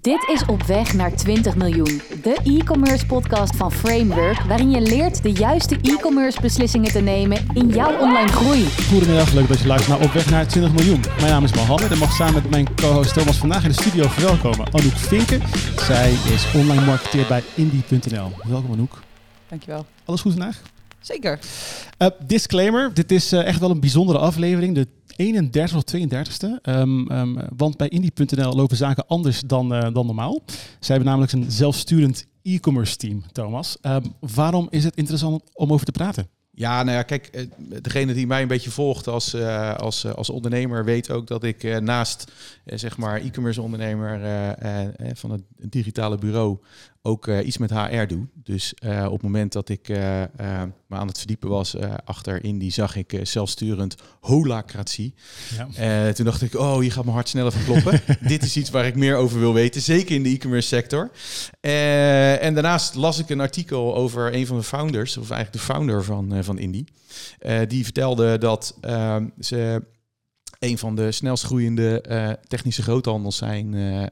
Dit is Op Weg naar 20 miljoen, de e-commerce podcast van Framework, waarin je leert de juiste e-commerce beslissingen te nemen in jouw online groei. Goedemiddag, leuk dat je luistert naar Op Weg naar 20 miljoen. Mijn naam is Mohammed en mag samen met mijn co-host Thomas vandaag in de studio verwelkomen Anouk Vinken. Zij is online marketeer bij Indie.nl. Welkom Anouk. Dankjewel. Alles goed vandaag? Zeker. Uh, disclaimer, dit is uh, echt wel een bijzondere aflevering. De 31 of 32e. Um, um, want bij Indie.nl lopen zaken anders dan, uh, dan normaal. Zij hebben namelijk een zelfsturend e-commerce team, Thomas. Um, waarom is het interessant om over te praten? Ja, nou ja, kijk, eh, degene die mij een beetje volgt als, uh, als, als ondernemer weet ook dat ik naast zeg maar e-commerce ondernemer van het digitale bureau ook iets met HR doe. Dus op het moment dat ik me aan het verdiepen was achter Indie, zag ik zelfsturend holacratie. Ja. toen dacht ik, oh, hier gaat mijn hart sneller van kloppen. Dit is iets waar ik meer over wil weten, zeker in de e-commerce sector. en daarnaast las ik een artikel over een van de founders, of eigenlijk de founder van, van Indie. die vertelde dat ze een van de snelst groeiende uh, technische groothandels zijn. Uh, uh,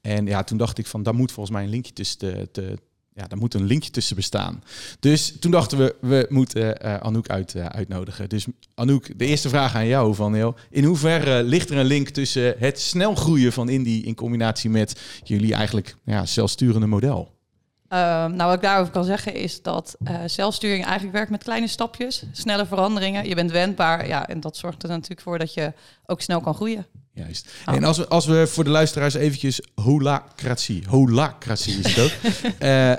en ja, toen dacht ik van, daar moet volgens mij een linkje tussen te ja, daar moet een linkje tussen bestaan. Dus toen dachten we, we moeten Anouk uit, uitnodigen. Dus Anouk, de eerste vraag aan jou van heel, in hoeverre ligt er een link tussen het snel groeien van Indie in combinatie met jullie eigenlijk ja, zelfsturende model? Uh, nou, wat ik daarover kan zeggen is dat uh, zelfsturing eigenlijk werkt met kleine stapjes, snelle veranderingen. Je bent wendbaar, ja, en dat zorgt er natuurlijk voor dat je ook snel kan groeien. Juist. Oh. En als we, als we voor de luisteraars eventjes holacratie, holacratie is het ook,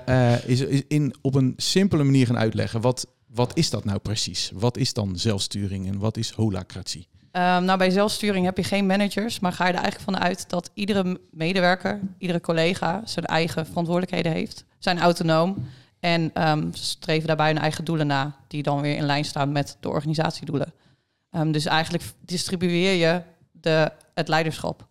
uh, is, is in, op een simpele manier gaan uitleggen. Wat, wat is dat nou precies? Wat is dan zelfsturing en wat is holacratie? Um, nou, bij zelfsturing heb je geen managers, maar ga je er eigenlijk van uit dat iedere medewerker, iedere collega zijn eigen verantwoordelijkheden heeft, zijn autonoom en um, streven daarbij hun eigen doelen na, die dan weer in lijn staan met de organisatiedoelen. Um, dus eigenlijk distribueer je de, het leiderschap.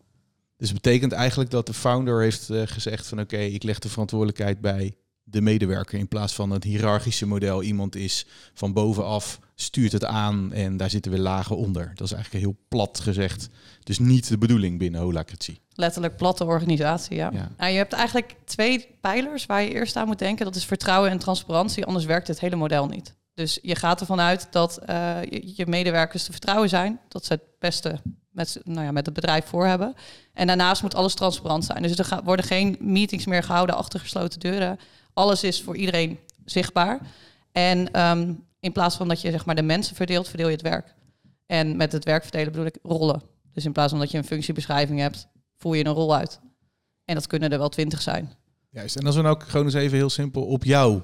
Dus betekent eigenlijk dat de founder heeft uh, gezegd van oké, ik leg de verantwoordelijkheid bij de medewerker in plaats van het hiërarchische model. Iemand is van bovenaf, stuurt het aan en daar zitten weer lagen onder. Dat is eigenlijk heel plat gezegd. Dus niet de bedoeling binnen holacratie. Letterlijk platte organisatie, ja. ja. Nou, je hebt eigenlijk twee pijlers waar je eerst aan moet denken. Dat is vertrouwen en transparantie, anders werkt het hele model niet. Dus je gaat ervan uit dat uh, je, medewerkers te vertrouwen zijn. Dat ze het beste met, nou ja, met het bedrijf voor hebben. En daarnaast moet alles transparant zijn. Dus er worden geen meetings meer gehouden achter gesloten deuren. Alles is voor iedereen zichtbaar. En um, in plaats van dat je zeg maar, de mensen verdeelt, verdeel je het werk. En met het werk verdelen bedoel ik rollen. Dus in plaats van dat je een functiebeschrijving hebt, voer je een rol uit. En dat kunnen er wel twintig zijn. Juist. En als we nou ook gewoon eens even heel simpel op jouw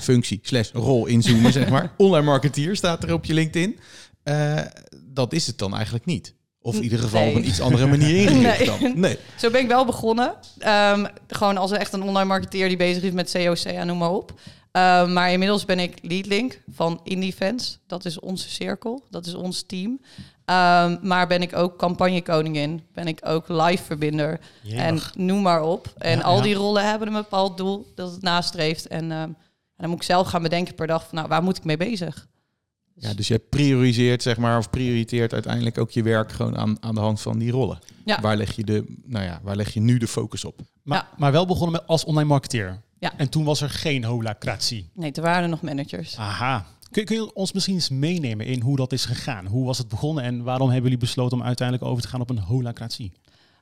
functie slash rol inzoomen, zeg maar. Online marketeer staat er op je LinkedIn. Uh, dat is het dan eigenlijk niet. Of in ieder geval nee. op een iets andere manier ingericht nee. dan. Nee. Zo ben ik wel begonnen. Um, gewoon als echt een online marketeer die bezig is met COC en noem maar op. Um, maar inmiddels ben ik leadlink van IndieFans. Dat is onze cirkel, dat is ons team. Um, maar ben ik ook campagnekoningin, ben ik ook live verbinder en noem maar op. En ja, al ja. die rollen hebben een bepaald doel dat het nastreeft. En, um, en dan moet ik zelf gaan bedenken per dag van, nou, waar moet ik mee bezig? Ja, dus je prioriseert, zeg maar, of prioriteert uiteindelijk ook je werk gewoon aan, aan de hand van die rollen. Ja. Waar, leg je de, nou ja, waar leg je nu de focus op? Maar, Ja. maar wel begonnen met als online marketeer. Ja. En toen was er geen holacratie. Nee, er waren nog managers. Aha. Kun, kun je ons misschien eens meenemen in hoe dat is gegaan? Hoe was het begonnen en waarom hebben jullie besloten om uiteindelijk over te gaan op een holacratie?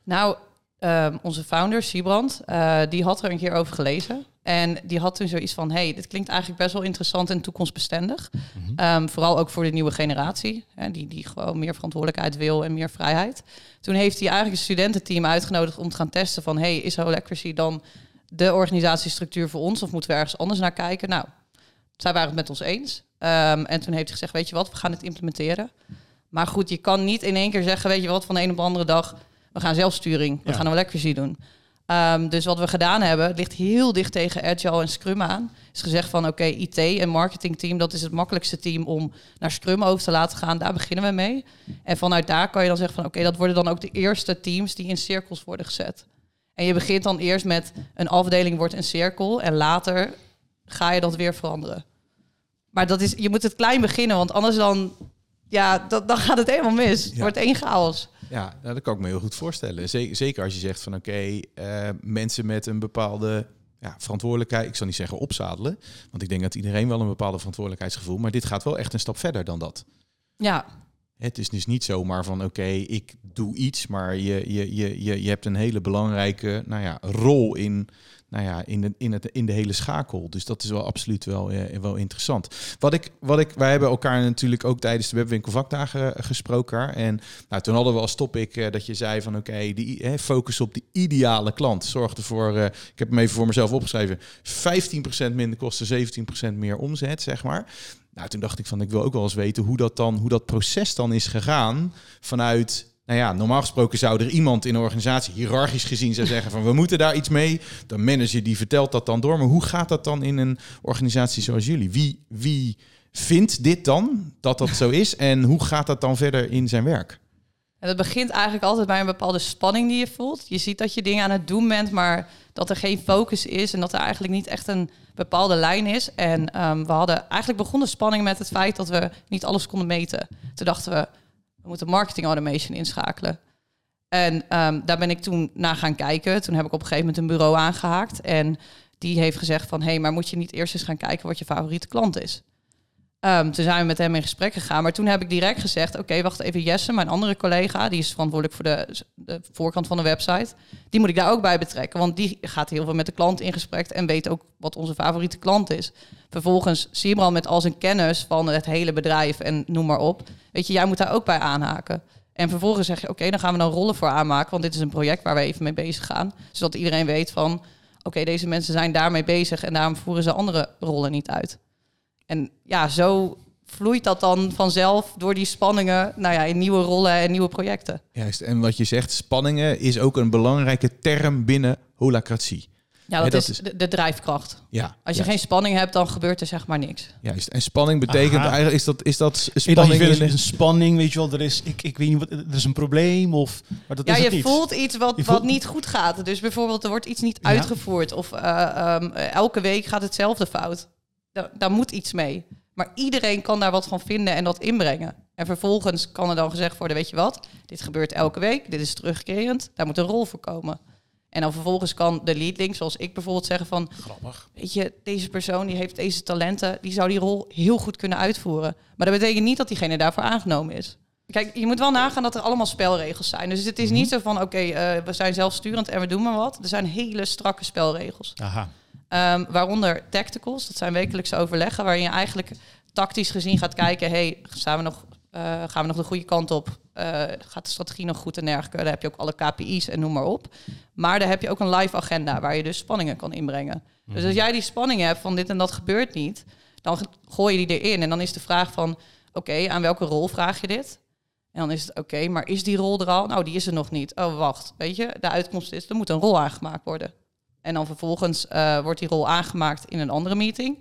Nou, um, onze founder, Siebrand, uh, die had er een keer over gelezen. En die had toen zoiets van, hey, dit klinkt eigenlijk best wel interessant en toekomstbestendig. Mm -hmm. um, vooral ook voor de nieuwe generatie, hè, die, die gewoon meer verantwoordelijkheid wil en meer vrijheid. Toen heeft hij eigenlijk een studententeam uitgenodigd om te gaan testen van, hey, is holacracy dan de organisatiestructuur voor ons of moeten we ergens anders naar kijken? Nou, zij waren het met ons eens. Um, en toen heeft hij gezegd, weet je wat, we gaan het implementeren. Maar goed, je kan niet in één keer zeggen, weet je wat, van de een op de andere dag, we gaan zelfsturing, we ja. gaan een doen. Um, dus wat we gedaan hebben, het ligt heel dicht tegen Agile en Scrum aan. Is gezegd van oké, okay, IT en marketingteam, dat is het makkelijkste team om naar Scrum over te laten gaan. Daar beginnen we mee. En vanuit daar kan je dan zeggen van oké, okay, dat worden dan ook de eerste teams die in cirkels worden gezet. En je begint dan eerst met een afdeling wordt een cirkel en later ga je dat weer veranderen. Maar dat is, je moet het klein beginnen, want anders dan, ja, dat, dan gaat het helemaal mis. Het ja. wordt één chaos. Ja, nou, dat kan ik me heel goed voorstellen. Ze- Zeker als je zegt van oké, eh, mensen met een bepaalde ja, verantwoordelijkheid. Ik zal niet zeggen opzadelen, want ik denk dat iedereen wel een bepaalde verantwoordelijkheidsgevoel. Maar dit gaat wel echt een stap verder dan dat. Ja, Het is dus niet zomaar van oké, ik doe iets, maar je, je, je, je, je hebt een hele belangrijke nou ja, rol in, nou ja, in, de, in, het, in de hele schakel. Dus dat is wel absoluut wel, eh, wel interessant. Wat ik, wat ik, wij hebben elkaar natuurlijk ook tijdens de webwinkel vakdagen eh, gesproken. En nou, toen hadden we als topic eh, dat je zei van oké, focus op de ideale klant. Zorg ervoor, eh, ik heb hem even voor mezelf opgeschreven, 15% minder kosten, 17% meer omzet, zeg maar. Nou, toen dacht ik van, ik wil ook wel eens weten hoe dat dan, hoe dat proces dan is gegaan vanuit. Nou ja, normaal gesproken zou er iemand in een organisatie, hiërarchisch gezien, zou zeggen van we moeten daar iets mee. De manager die vertelt dat dan door. Maar hoe gaat dat dan in een organisatie zoals jullie? Wie, wie vindt dit dan dat dat zo is? En hoe gaat dat dan verder in zijn werk? En dat begint eigenlijk altijd bij een bepaalde spanning die je voelt. Je ziet dat je dingen aan het doen bent, maar dat er geen focus is en dat er eigenlijk niet echt een bepaalde lijn is. En ehm, we hadden eigenlijk begonnen spanning met het feit dat we niet alles konden meten. Toen dachten we, we moeten marketing automation inschakelen. En ehm, daar ben ik toen naar gaan kijken. Toen heb ik op een gegeven moment een bureau aangehaakt. En die heeft gezegd van, hé, hey, maar moet je niet eerst eens gaan kijken wat je favoriete klant is? Ehm, toen zijn we met hem in gesprek gegaan. Maar toen heb ik direct gezegd: Oké, wacht even. Jesse, mijn andere collega, die is verantwoordelijk voor de, de voorkant van de website. Die moet ik daar ook bij betrekken. Want die gaat heel veel met de klant in gesprek en weet ook wat onze favoriete klant is. Vervolgens Sibran met al zijn kennis van het hele bedrijf en noem maar op. Weet je, jij moet daar ook bij aanhaken. En vervolgens zeg je: Oké, dan gaan we dan rollen voor aanmaken. Want dit is een project waar we even mee bezig gaan. Zodat iedereen weet van: Oké, deze mensen zijn daarmee bezig en daarom voeren ze andere rollen niet uit. En ja, zo vloeit dat dan vanzelf door die spanningen nou ja, in nieuwe rollen en nieuwe projecten. Juist, en wat je zegt, spanningen is ook een belangrijke term binnen holacratie. Ja, dat, dat is is- de, de drijfkracht. Ja, Als je juist, geen spanning hebt, dan gebeurt er zeg maar niks. juist. En spanning betekent Aha. eigenlijk, is dat, is dat s- Ik dacht, je spanning de- een spanning, weet je wel. Er is, ik, ik weet niet wat, er is een probleem of... Maar dat Ja, is het je niet. voelt iets wat, voelt- wat niet goed gaat. Dus bijvoorbeeld, er wordt iets niet Ja. uitgevoerd. Of eh, ehm, elke week gaat hetzelfde fout. Da- daar moet iets mee. Maar iedereen kan daar wat van vinden en dat inbrengen. En vervolgens kan er dan gezegd worden, weet je wat? Dit gebeurt elke week, dit is terugkerend. Daar moet een rol voor komen. En dan vervolgens kan de lead link, zoals ik bijvoorbeeld zeggen van... Grappig. Weet je, deze persoon die heeft deze talenten, die zou die rol heel goed kunnen uitvoeren. Maar dat betekent niet dat diegene daarvoor aangenomen is. Kijk, je moet wel nagaan dat er allemaal spelregels zijn. Dus het is niet zo van, oké, eh, we zijn zelfsturend en we doen maar wat. Er zijn hele strakke spelregels. Aha. Ehm, waaronder tacticals, dat zijn wekelijkse overleggen... waarin je eigenlijk tactisch gezien gaat kijken... hey, staan we nog, eh, gaan we nog de goede kant op? Eh, gaat de strategie nog goed en dergelijke? Daar heb je ook alle KPI's en noem maar op. Maar daar heb je ook een live agenda... waar je dus spanningen kan inbrengen. Dus als jij die spanning hebt van dit en dat gebeurt niet... dan gooi je die erin en dan is de vraag van... oké, aan welke rol vraag je dit? En dan is het oké, maar is die rol er al? Nou, die is er nog niet. Oh, wacht. Weet je, de uitkomst is, er moet een rol aangemaakt worden. En dan vervolgens eh, wordt die rol aangemaakt in een andere meeting.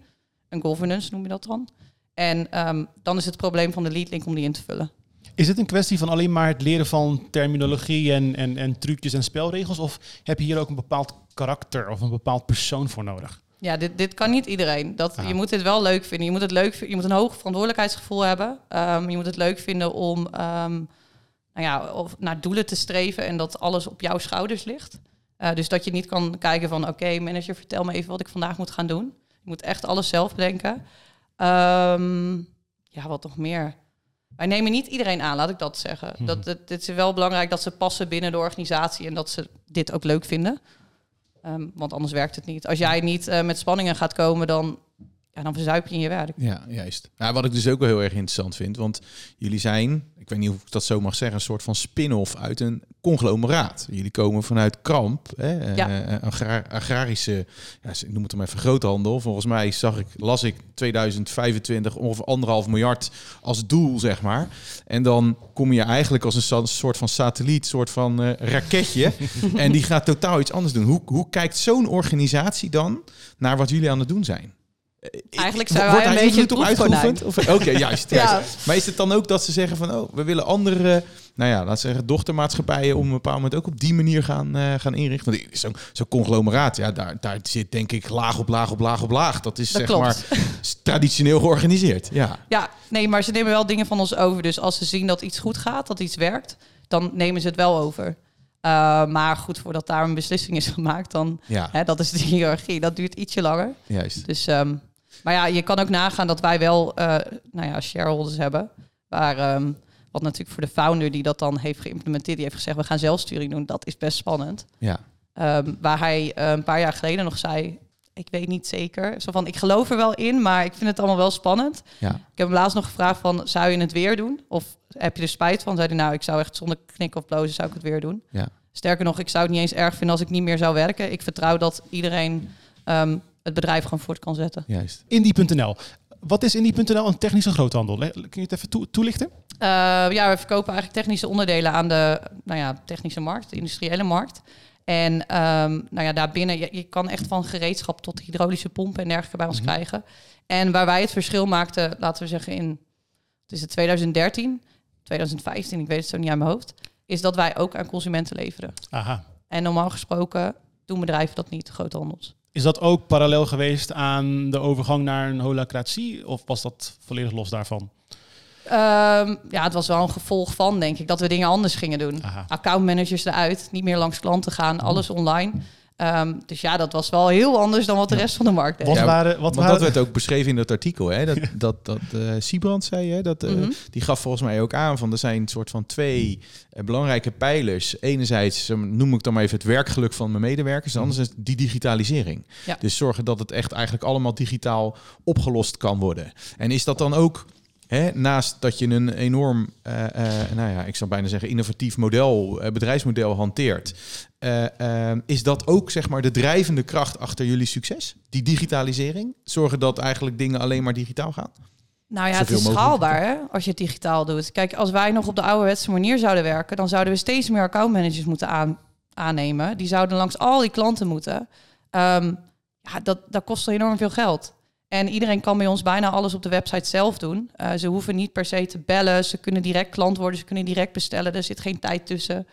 Een governance noem je dat dan. En ehm, dan is het probleem van de lead link om die in te vullen. Is het een kwestie van alleen maar het leren van terminologie en, en, en trucjes en spelregels? Of heb je hier ook een bepaald karakter of een bepaald persoon voor nodig? Ja, dit, dit kan niet iedereen. Dat, Ah. Je moet dit wel leuk vinden. Je moet, het leuk, je moet een hoog verantwoordelijkheidsgevoel hebben. Ehm, je moet het leuk vinden om ehm, nou ja, of naar doelen te streven en dat alles op jouw schouders ligt. Eh, dus dat je niet kan kijken van oké, manager, vertel me even wat ik vandaag moet gaan doen. Je moet echt alles zelf bedenken. Ehm, ja, wat nog meer? Wij nemen niet iedereen aan, laat ik dat zeggen. Mhm. Dat, het, het is wel belangrijk dat ze passen binnen de organisatie en dat ze dit ook leuk vinden. Ehm, want anders werkt het niet. Als jij niet eh, met spanningen gaat komen, dan, ja, dan verzuip je in je werk. Ja, juist. Nou, wat ik dus ook wel heel erg interessant vind, want jullie zijn, ik weet niet of ik dat zo mag zeggen, een soort van spin-off uit een conglomeraat. Jullie komen vanuit Kramp, hè, eh, Ja. agra- agrarische, ja, ik noem het hem even groothandel. Volgens mij zag ik, las ik 2025 ongeveer anderhalf miljard als doel, zeg maar. En dan kom je eigenlijk als een soort van satelliet, soort van eh, raketje. en die gaat totaal iets anders doen. Hoe, hoe kijkt zo'n organisatie dan naar wat jullie aan het doen zijn? Eh, Eigenlijk wij daar een beetje op uitgeoefend? Of- Oké, juist. juist. Ja. Maar is het dan ook dat ze zeggen van, oh, we willen andere, nou ja, laten we zeggen, dochtermaatschappijen op een bepaald moment ook op die manier gaan, eh, gaan inrichten? Want zo'n zo'n conglomeraat, ja, daar, daar zit denk ik laag op laag op laag op laag. Dat is Dat zeg klopt. maar traditioneel georganiseerd. Ja. Ja, nee, maar ze nemen wel dingen van ons over. Dus als ze zien dat iets goed gaat, dat iets werkt, dan nemen ze het wel over. Uh, maar goed, voordat daar een beslissing is gemaakt, dan Ja, hè, dat is de hiërarchie. Dat duurt ietsje langer. juist. Dus, ehm, maar ja, je kan ook nagaan dat wij wel, eh, nou ja, shareholders hebben. Waar, ehm, wat natuurlijk voor de founder die dat dan heeft geïmplementeerd, die heeft gezegd, we gaan zelfsturing doen. Dat is best spannend. Ja, Ehm, waar hij eh, een paar jaar geleden nog zei, ik weet niet zeker. Zo van, ik geloof er wel in, maar ik vind het allemaal wel spannend. ja. Ik heb hem laatst nog gevraagd van, zou je het weer doen? Of heb je er spijt van? Zei hij, nou, ik zou echt zonder knikken of blozen zou ik het weer doen. Ja. Sterker nog, ik zou het niet eens erg vinden als ik niet meer zou werken. Ik vertrouw dat iedereen ehm, het bedrijf gewoon voort kan zetten. Juist. Indie.nl. Wat is Indie.nl een technische groothandel? Kun je het even toe- toelichten? Eh, ja, we verkopen eigenlijk technische onderdelen aan de nou ja, technische markt, de industriële markt. En ehm, nou ja, daarbinnen, je, je kan echt van gereedschap tot hydraulische pompen en dergelijke bij ons Mhm. krijgen. En waar wij het verschil maakten, laten we zeggen in het is het 2013, 2015, ik weet het zo niet aan mijn hoofd, is dat wij ook aan consumenten leveren. Aha. En normaal gesproken doen bedrijven dat niet, groothandels. Is dat ook parallel geweest aan de overgang naar een holacratie? Of was dat volledig los daarvan? Ehm, ja, het was wel een gevolg van, denk ik, dat we dingen anders gingen doen. Aha. Accountmanagers eruit, niet meer langs klanten gaan, alles online. Ehm, dus ja, dat was wel heel anders dan wat de Ja. rest van de markt deed. Wat Ja, waren... Wat Want waren dat werd ook beschreven in dat artikel. Hè? Dat, dat, dat eh Siebrand zei, hè? Dat, eh, Mhm. die gaf volgens mij ook aan van er zijn een soort van twee eh, belangrijke pijlers. Enerzijds noem ik dan maar even het werkgeluk van mijn medewerkers. En anders is die digitalisering. Ja. Dus zorgen dat het echt eigenlijk allemaal digitaal opgelost kan worden. En is dat dan ook... Hè, naast dat je een enorm, eh, eh, nou ja, ik zou bijna zeggen, innovatief model, eh, bedrijfsmodel hanteert, eh, eh, is dat ook zeg maar de drijvende kracht achter jullie succes? Die digitalisering? Zorgen dat eigenlijk dingen alleen maar digitaal gaan? Nou ja, het is schaalbaar hè, als je het digitaal doet. Kijk, als wij nog op de ouderwetse manier zouden werken, dan zouden we steeds meer accountmanagers moeten aan, aannemen. Die zouden langs al die klanten moeten. Ehm, ja, dat, dat kost enorm veel geld. En iedereen kan bij ons bijna alles op de website zelf doen. Eh, ze hoeven niet per se te bellen. Ze kunnen direct klant worden. Ze kunnen direct bestellen. Er zit geen tijd tussen.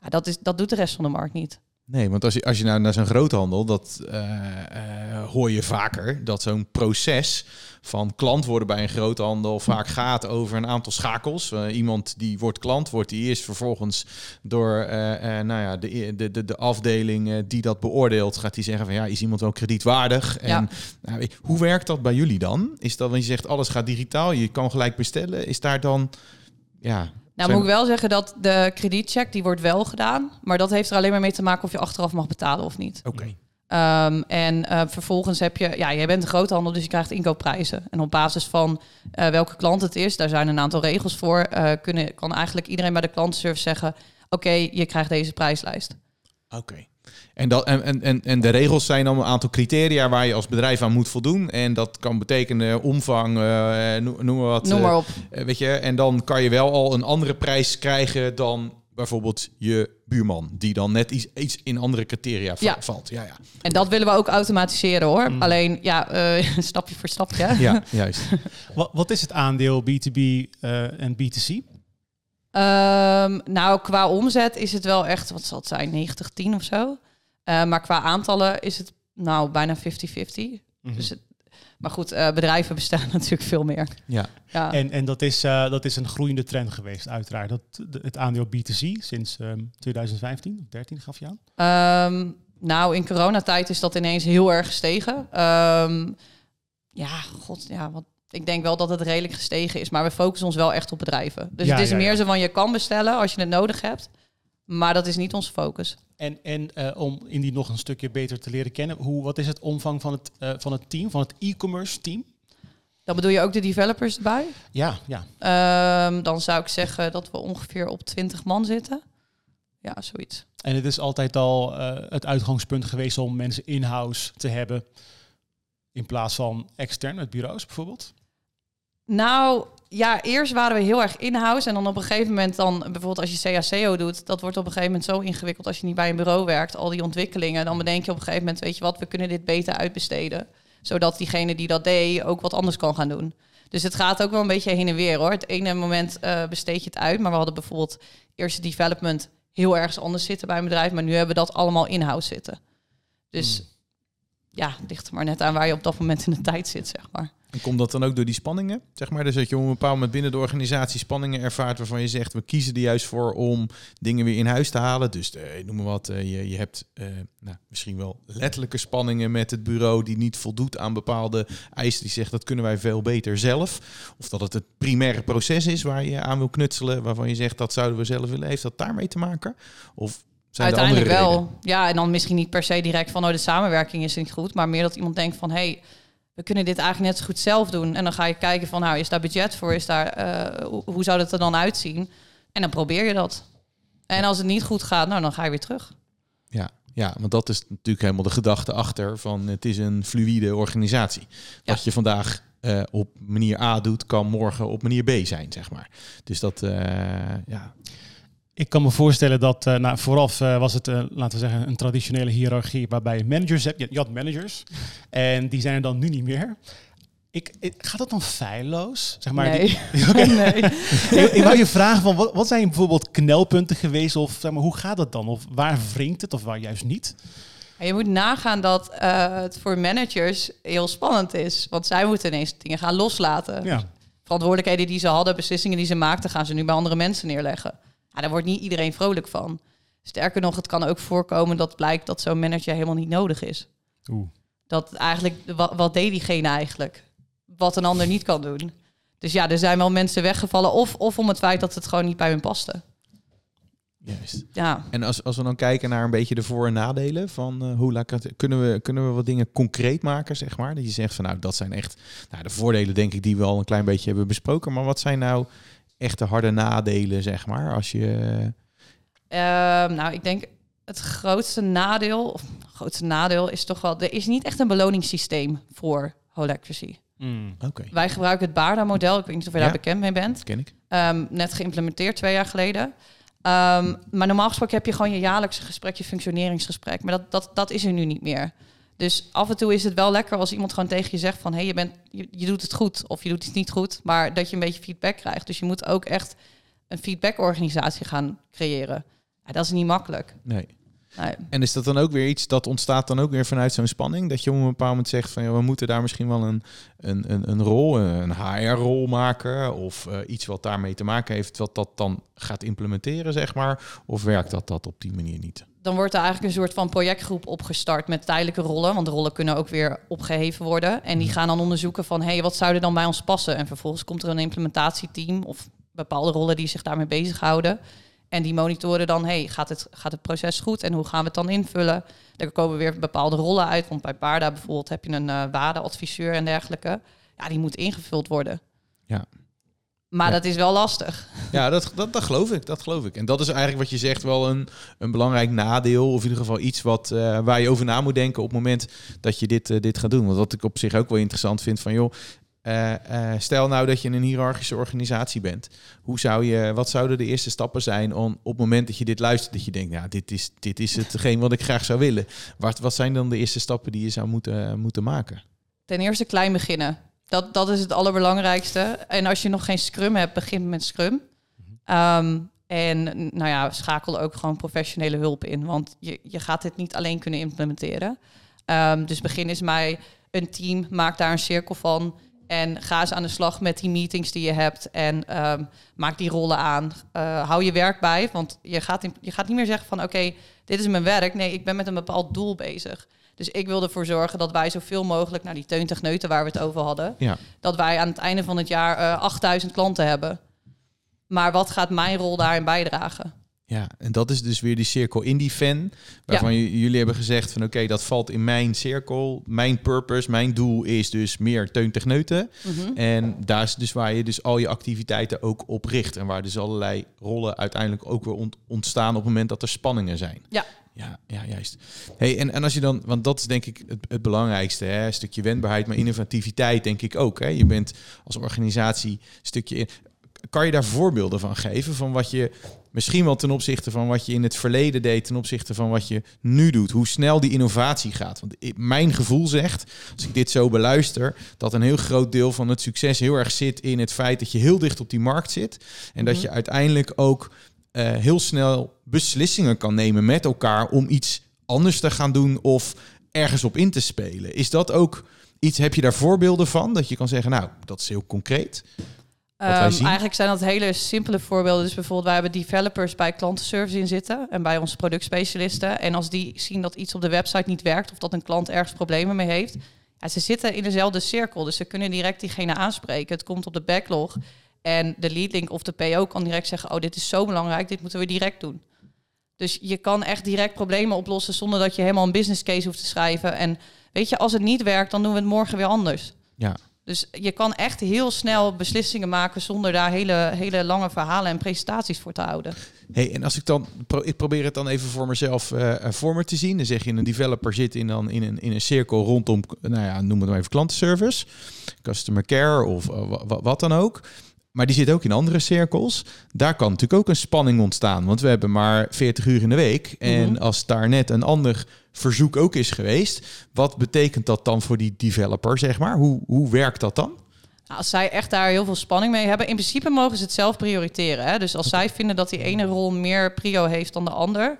Ja, dat, is, dat doet de rest van de markt niet. Nee, want als je, als je nou naar zo'n groothandel, dat eh, eh, hoor je vaker, dat zo'n proces van klant worden bij een groothandel vaak gaat over een aantal schakels. Eh, iemand die wordt klant, wordt die eerst vervolgens door nou ja, de, de, de, de afdeling die dat beoordeelt, gaat die zeggen van ja, is iemand wel kredietwaardig? En Ja. nou, hoe werkt dat bij jullie dan? Is dat, want je zegt alles gaat digitaal, je kan gelijk bestellen. Is daar dan, ja... Nou, zijn- moet ik wel zeggen dat de kredietcheck, die wordt wel gedaan. Maar dat heeft er alleen maar mee te maken of je achteraf mag betalen of niet. Oké. Ehm, en eh, vervolgens heb je, ja, jij bent een groothandel, dus je krijgt inkoopprijzen. En op basis van eh, welke klant het is, daar zijn een aantal regels voor, eh, kunnen, kan eigenlijk iedereen bij de klantenservice zeggen: Oké, je krijgt deze prijslijst. Oké. En, dat, en, en, en, en de regels zijn dan een aantal criteria waar je als bedrijf aan moet voldoen. En dat kan betekenen omvang, eh, noem, maar wat. Noem maar eh, op. eh, weet je, en dan kan je wel al een andere prijs krijgen dan bijvoorbeeld je buurman. Die dan net iets, iets in andere criteria va- Ja. valt. Ja, ja. En dat willen we ook automatiseren hoor. Mm. Alleen, ja, eh, stapje voor stapje. ja juist. Wat, wat is het aandeel B2B eh, en B2C? Ehm, nou, qua omzet is het wel echt, wat zal het zijn, 90-10 of zo. Eh, maar qua aantallen is het nou bijna 50-50. Mhm. Dus het, maar goed, eh, bedrijven bestellen natuurlijk veel meer. Ja. Ja. En, en dat, is, eh, dat is een groeiende trend geweest, uiteraard. Dat, de- het aandeel B2C sinds ehm, 2015 of 13 gaf je aan. Ehm, nou, in coronatijd is dat ineens heel erg gestegen. Ehm, ja, god, ja, wat, ik denk wel dat het redelijk gestegen is. Maar we focussen ons wel echt op bedrijven. Dus Ja, het is ja, meer ja. zo van, je kan bestellen als je het nodig hebt. Maar dat is niet onze focus. En, en eh, om Indie nog een stukje beter te leren kennen, hoe, wat is het omvang van het, eh, van het team, van het e-commerce team? Dan bedoel je ook de developers erbij? Ja, ja. Ehm, dan zou ik zeggen dat we ongeveer op 20 man zitten. Ja, zoiets. En het is altijd al eh, het uitgangspunt geweest om mensen in-house te hebben. In plaats van extern met bureaus bijvoorbeeld. Nou, ja, eerst waren we heel erg in-house. En dan op een gegeven moment dan, bijvoorbeeld als je CACO doet, dat wordt op een gegeven moment zo ingewikkeld als je niet bij een bureau werkt, al die ontwikkelingen. Dan bedenk je op een gegeven moment, weet je wat, we kunnen dit beter uitbesteden. Zodat diegene die dat deed ook wat anders kan gaan doen. Dus het gaat ook wel een beetje heen en weer hoor. Het ene moment eh, besteed je het uit. Maar we hadden bijvoorbeeld eerste development heel ergens anders zitten bij een bedrijf. Maar nu hebben we dat allemaal in-house zitten. Dus Hmm. ja, het ligt er maar net aan waar je op dat moment in de tijd zit, zeg maar. En komt dat dan ook door die spanningen? Zeg maar, dus dat je op een bepaald moment binnen de organisatie spanningen ervaart waarvan je zegt, we kiezen er juist voor om dingen weer in huis te halen. Dus uh, noem maar wat, uh, je, je hebt uh, nou, misschien wel letterlijke spanningen met het bureau die niet voldoet aan bepaalde eisen. Die zegt, dat kunnen wij veel beter zelf. Of dat het het primaire proces is waar je aan wil knutselen, waarvan je zegt, dat zouden we zelf willen. Heeft dat daarmee te maken? Of zijn Uiteindelijk wel. Ja, en dan misschien niet per se direct van, oh, de samenwerking is niet goed. Maar meer dat iemand denkt van, hey, we kunnen dit eigenlijk net zo goed zelf doen. En dan ga je kijken van, nou, is daar budget voor? Is daar, uh, hoe, hoe zou dat er dan uitzien? En dan probeer je dat. En als het niet goed gaat, nou, dan ga je weer terug. Ja, ja, want dat is natuurlijk helemaal de gedachte achter van het is een fluïde organisatie. Ja. Wat je vandaag uh, op manier A doet, kan morgen op manier B zijn, zeg maar. Dus dat, uh, ja. Ik kan me voorstellen dat, uh, nou, vooraf uh, was het, uh, laten we zeggen, een traditionele hiërarchie waarbij je managers hebt. Je, had managers en die zijn er dan nu niet meer. Ik, ik, gaat dat dan feilloos? Zeg maar, nee. Die, okay. nee. ik, ik wou je vragen, van, wat, wat zijn bijvoorbeeld knelpunten geweest? Of zeg maar, hoe gaat dat dan? Of waar wringt het of waar juist niet? Je moet nagaan dat het voor managers heel spannend is. Want zij moeten ineens dingen gaan loslaten. Ja. Verantwoordelijkheden die ze hadden, beslissingen die ze maakten, gaan ze nu bij andere mensen neerleggen. Ja, daar wordt niet iedereen vrolijk van. Sterker nog, het kan ook voorkomen dat blijkt dat zo'n manager helemaal niet nodig is. Oeh. Dat eigenlijk, wat, wat deed diegene eigenlijk? Wat een ander niet kan doen. Dus ja, er zijn wel mensen weggevallen. Of, of om het feit dat het gewoon niet bij hun paste. Juist. Ja. En als, als we dan kijken naar een beetje de voor- en nadelen van uh, hoe kunnen we kunnen we wat dingen concreet maken, zeg maar. Dat je zegt van nou, dat zijn echt nou, de voordelen, denk ik, die we al een klein beetje hebben besproken. Maar wat zijn nou echte harde nadelen, zeg maar, als je... Uh, nou, ik denk het grootste nadeel, of grootste nadeel is toch wel, er is niet echt een beloningssysteem voor Holacracy. Mm. Okay. Wij gebruiken het Baarda-model, ik weet niet of je ja. daar bekend mee bent. Ken ik. Um, net geïmplementeerd twee jaar geleden. Um, maar normaal gesproken heb je gewoon je jaarlijkse gesprek, je functioneringsgesprek. Maar dat, dat, dat is er nu niet meer. Dus af en toe is het wel lekker als iemand gewoon tegen je zegt van... hé, hey, je, bent, je, doet het goed of je doet het niet goed. Maar dat je een beetje feedback krijgt. Dus je moet ook echt een feedbackorganisatie gaan creëren. Ja, dat is niet makkelijk. Nee. Nee. En is dat dan ook weer iets dat ontstaat dan ook weer vanuit zo'n spanning? Dat je op een bepaald moment zegt van... Ja, we moeten daar misschien wel een, een, een, een rol, een HR-rol maken... of uh, iets wat daarmee te maken heeft... wat dat dan gaat implementeren, zeg maar? Of werkt dat, dat op die manier niet? dan wordt er eigenlijk een soort van projectgroep opgestart met tijdelijke rollen. Want rollen kunnen ook weer opgeheven worden. En die gaan dan onderzoeken van, hé, hey, wat zou er dan bij ons passen? En vervolgens komt er een implementatieteam of bepaalde rollen die zich daarmee bezighouden. En die monitoren dan, hey, gaat het, gaat het proces goed en hoe gaan we het dan invullen? Er komen weer bepaalde rollen uit. Want bij Paarda bijvoorbeeld heb je een uh, waardeadviseur en dergelijke. Ja, die moet ingevuld worden. Ja. Maar Ja. dat is wel lastig. Ja, dat, dat, dat geloof ik. Dat geloof ik. En dat is eigenlijk wat je zegt wel een, een belangrijk nadeel. Of in ieder geval iets wat, eh, waar je over na moet denken op het moment dat je dit, eh, dit gaat doen. Want wat ik op zich ook wel interessant vind van joh. Eh, eh, stel nou dat je een hiërarchische organisatie bent. Hoe zou je, wat zouden de eerste stappen zijn om op het moment dat je dit luistert, dat je denkt, ja, dit is, dit is hetgeen wat ik graag zou willen. Wat, wat zijn dan de eerste stappen die je zou moeten, moeten maken? Ten eerste klein beginnen. Dat, dat is het allerbelangrijkste. En als je nog geen Scrum hebt, begin met Scrum. Um, en nou ja, schakel ook gewoon professionele hulp in. Want je, je gaat dit niet alleen kunnen implementeren. Um, dus begin eens mij een team, maak daar een cirkel van. En ga eens aan de slag met die meetings die je hebt. En um, maak die rollen aan. Uh, hou je werk bij. Want je gaat, in, je gaat niet meer zeggen van oké, okay, dit is mijn werk. Nee, ik ben met een bepaald doel bezig. Dus ik wil ervoor zorgen dat wij zoveel mogelijk, naar die teuntechneuten waar we het over hadden, ja. dat wij aan het einde van het jaar uh, 8000 klanten hebben. Maar wat gaat mijn rol daarin bijdragen? Ja, en dat is dus weer die cirkel in die fan, waarvan ja. jullie hebben gezegd van oké, okay, dat valt in mijn cirkel. Mijn purpose, mijn doel is dus meer teuntechneuten. Mhm. Mm-hmm. En daar is dus waar je dus al je activiteiten ook op richt. En waar dus allerlei rollen uiteindelijk ook weer ont ontstaan op het moment dat er spanningen zijn. Ja. Ja, ja, juist. Hey, en, en als je dan, want dat is denk ik het, het belangrijkste, hè? een stukje wendbaarheid, maar innovativiteit denk ik ook. Hè? Je bent als organisatie een stukje in. Kan je daar voorbeelden van geven van wat je misschien wel ten opzichte van wat je in het verleden deed, ten opzichte van wat je nu doet, hoe snel die innovatie gaat? Want mijn gevoel zegt, als ik dit zo beluister, dat een heel groot deel van het succes heel erg zit in het feit dat je heel dicht op die markt zit en dat je uiteindelijk ook uh, heel snel beslissingen kan nemen met elkaar om iets anders te gaan doen of ergens op in te spelen. Is dat ook iets, heb je daar voorbeelden van? Dat je kan zeggen, nou, dat is heel concreet. Um, zien? eigenlijk zijn dat hele simpele voorbeelden. Dus bijvoorbeeld, wij hebben developers bij klantenservice in zitten en bij onze productspecialisten. En als die zien dat iets op de website niet werkt of dat een klant ergens problemen mee heeft, ja, ze zitten in dezelfde cirkel. Dus ze kunnen direct diegene aanspreken. Het komt op de backlog en de lead link of de PO kan direct zeggen: Oh, dit is zo belangrijk, dit moeten we direct doen. Dus je kan echt direct problemen oplossen zonder dat je helemaal een business case hoeft te schrijven. En weet je, als het niet werkt, dan doen we het morgen weer anders. Ja. Dus je kan echt heel snel beslissingen maken zonder daar hele, hele lange verhalen en presentaties voor te houden. Hey, en als ik dan, ik probeer het dan even voor mezelf eh, eh, voor me te zien. Dan zeg je, een developer zit in, dan in, een, in een cirkel rondom, nou ja, noem het maar even klantenservice, customer care of eh, wa- wa- wat dan ook. Maar die zit ook in andere cirkels. Daar kan natuurlijk ook een spanning ontstaan. Want we hebben maar 40 uur in de week. En Mhm. als daar net een ander verzoek ook is geweest, wat betekent dat dan voor die developer, zeg maar? Hoe, hoe werkt dat dan? Nou, als zij echt daar heel veel spanning mee hebben, in principe mogen ze het zelf prioriteren. Hè? Dus als zij vinden dat die ene rol meer prio heeft dan de ander,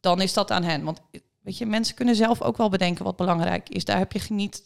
dan is dat aan hen. Want weet je, mensen kunnen zelf ook wel bedenken wat belangrijk is. Daar heb je niet,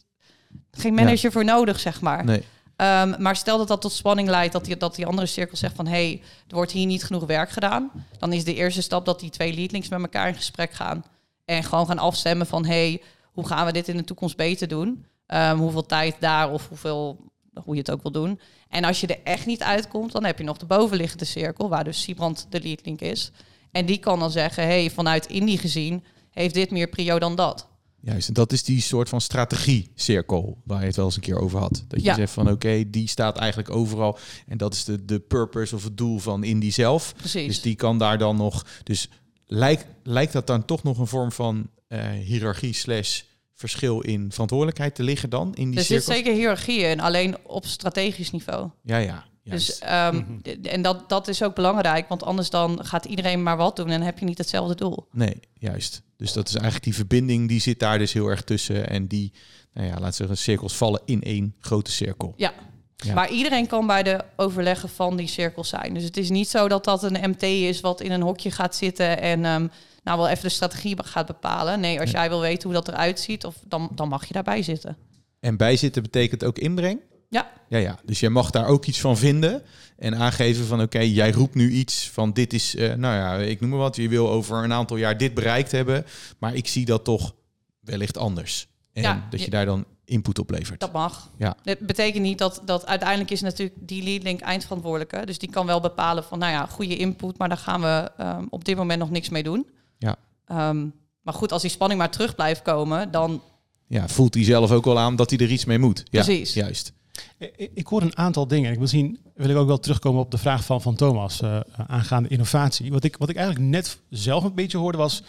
geen manager voor nodig, zeg maar. Nee. Ehm, maar stel dat dat tot spanning leidt, dat die, dat die andere cirkel zegt van... hé, hey, er wordt hier niet genoeg werk gedaan. Dan is de eerste stap dat die twee leadlinks met elkaar in gesprek gaan. En gewoon gaan afstemmen van... hé, hey, hoe gaan we dit in de toekomst beter doen? Ehm, hoeveel tijd daar of hoeveel, hoe je het ook wil doen. En als je er echt niet uitkomt, dan heb je nog de bovenliggende cirkel... waar dus Siebrand de leadlink is. En die kan dan zeggen, hé, hey, vanuit Indie gezien... heeft dit meer prio dan dat. Juist, en dat is die soort van strategie-cirkel waar je het wel eens een keer over had. Dat je Ja. zegt van oké, die staat eigenlijk overal. En dat is de, de purpose of het doel van Indie zelf. Precies. Dus die kan daar dan nog. Dus lijkt, lijkt dat dan toch nog een vorm van eh, hiërarchie slash verschil in verantwoordelijkheid te liggen dan in die er zit cirkels? zeker hiërarchieën in, alleen op strategisch niveau. Ja, ja. Juist. Dus ehm, Mhm. en dat, dat is ook belangrijk, want anders dan gaat iedereen maar wat doen en heb je niet hetzelfde doel. Nee, juist. Dus dat is eigenlijk die verbinding die zit daar dus heel erg tussen. En die, nou ja, laten we zeggen, cirkels vallen in één grote cirkel. Ja. Ja. Maar iedereen kan bij de overleggen van die cirkels zijn. Dus het is niet zo dat dat een MT is wat in een hokje gaat zitten en ehm, nou wel even de strategie gaat bepalen. Nee, als Ja. jij wil weten hoe dat eruit ziet, of, dan, dan mag je daarbij zitten. En bijzitten betekent ook inbreng? Ja. Ja, ja. Dus jij mag daar ook iets van vinden en aangeven van oké, jij roept nu iets van dit is, eh, nou ja, ik noem maar wat, je wil over een aantal jaar dit bereikt hebben, maar ik zie dat toch wellicht anders. En Ja, dat je je- daar dan input op levert. Dat mag. Ja. Dat betekent niet dat, dat uiteindelijk is natuurlijk die leadlink eindverantwoordelijke. Dus die kan wel bepalen van, nou ja, goede input, maar daar gaan we ehm, op dit moment nog niks mee doen. Ja. Ehm, maar goed, als die spanning maar terug blijft komen, dan Ja, voelt hij zelf ook wel aan dat hij er iets mee moet. Ja, Precies. Juist. Ik, ik hoor een aantal dingen. Ik wil zien, wil ik ook wel terugkomen op de vraag van, van Thomas eh, aangaande innovatie. Wat ik, wat ik eigenlijk net zelf een beetje hoorde was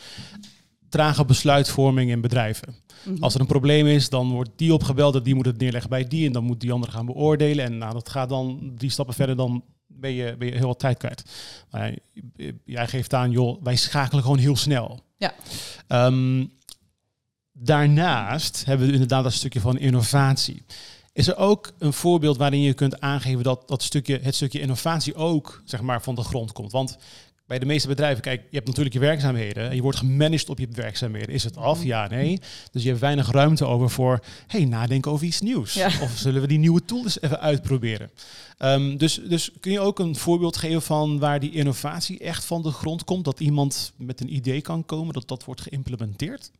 trage besluitvorming in bedrijven. mhm. Als er een probleem is, dan wordt die opgebeld, die moet het neerleggen bij die en dan moet die andere gaan beoordelen. En nou, dat gaat dan drie stappen verder, dan ben je, ben je heel wat tijd kwijt. Maar jij geeft aan, joh, wij schakelen gewoon heel snel. Ja. Ehm, daarnaast hebben we inderdaad dat stukje van innovatie. Is er ook een voorbeeld waarin je kunt aangeven dat, dat stukje, het stukje innovatie ook zeg maar, van de grond komt? Want bij de meeste bedrijven, kijk, je hebt natuurlijk je werkzaamheden en je wordt gemanaged op je werkzaamheden. Is het af? Ja, nee. Dus je hebt weinig ruimte over voor, hey, nadenken over iets nieuws. Ja. Of zullen we die nieuwe tool eens even uitproberen? Ehm, dus, dus kun je ook een voorbeeld geven van waar die innovatie echt van de grond komt? Dat iemand met een idee kan komen, dat dat wordt geïmplementeerd?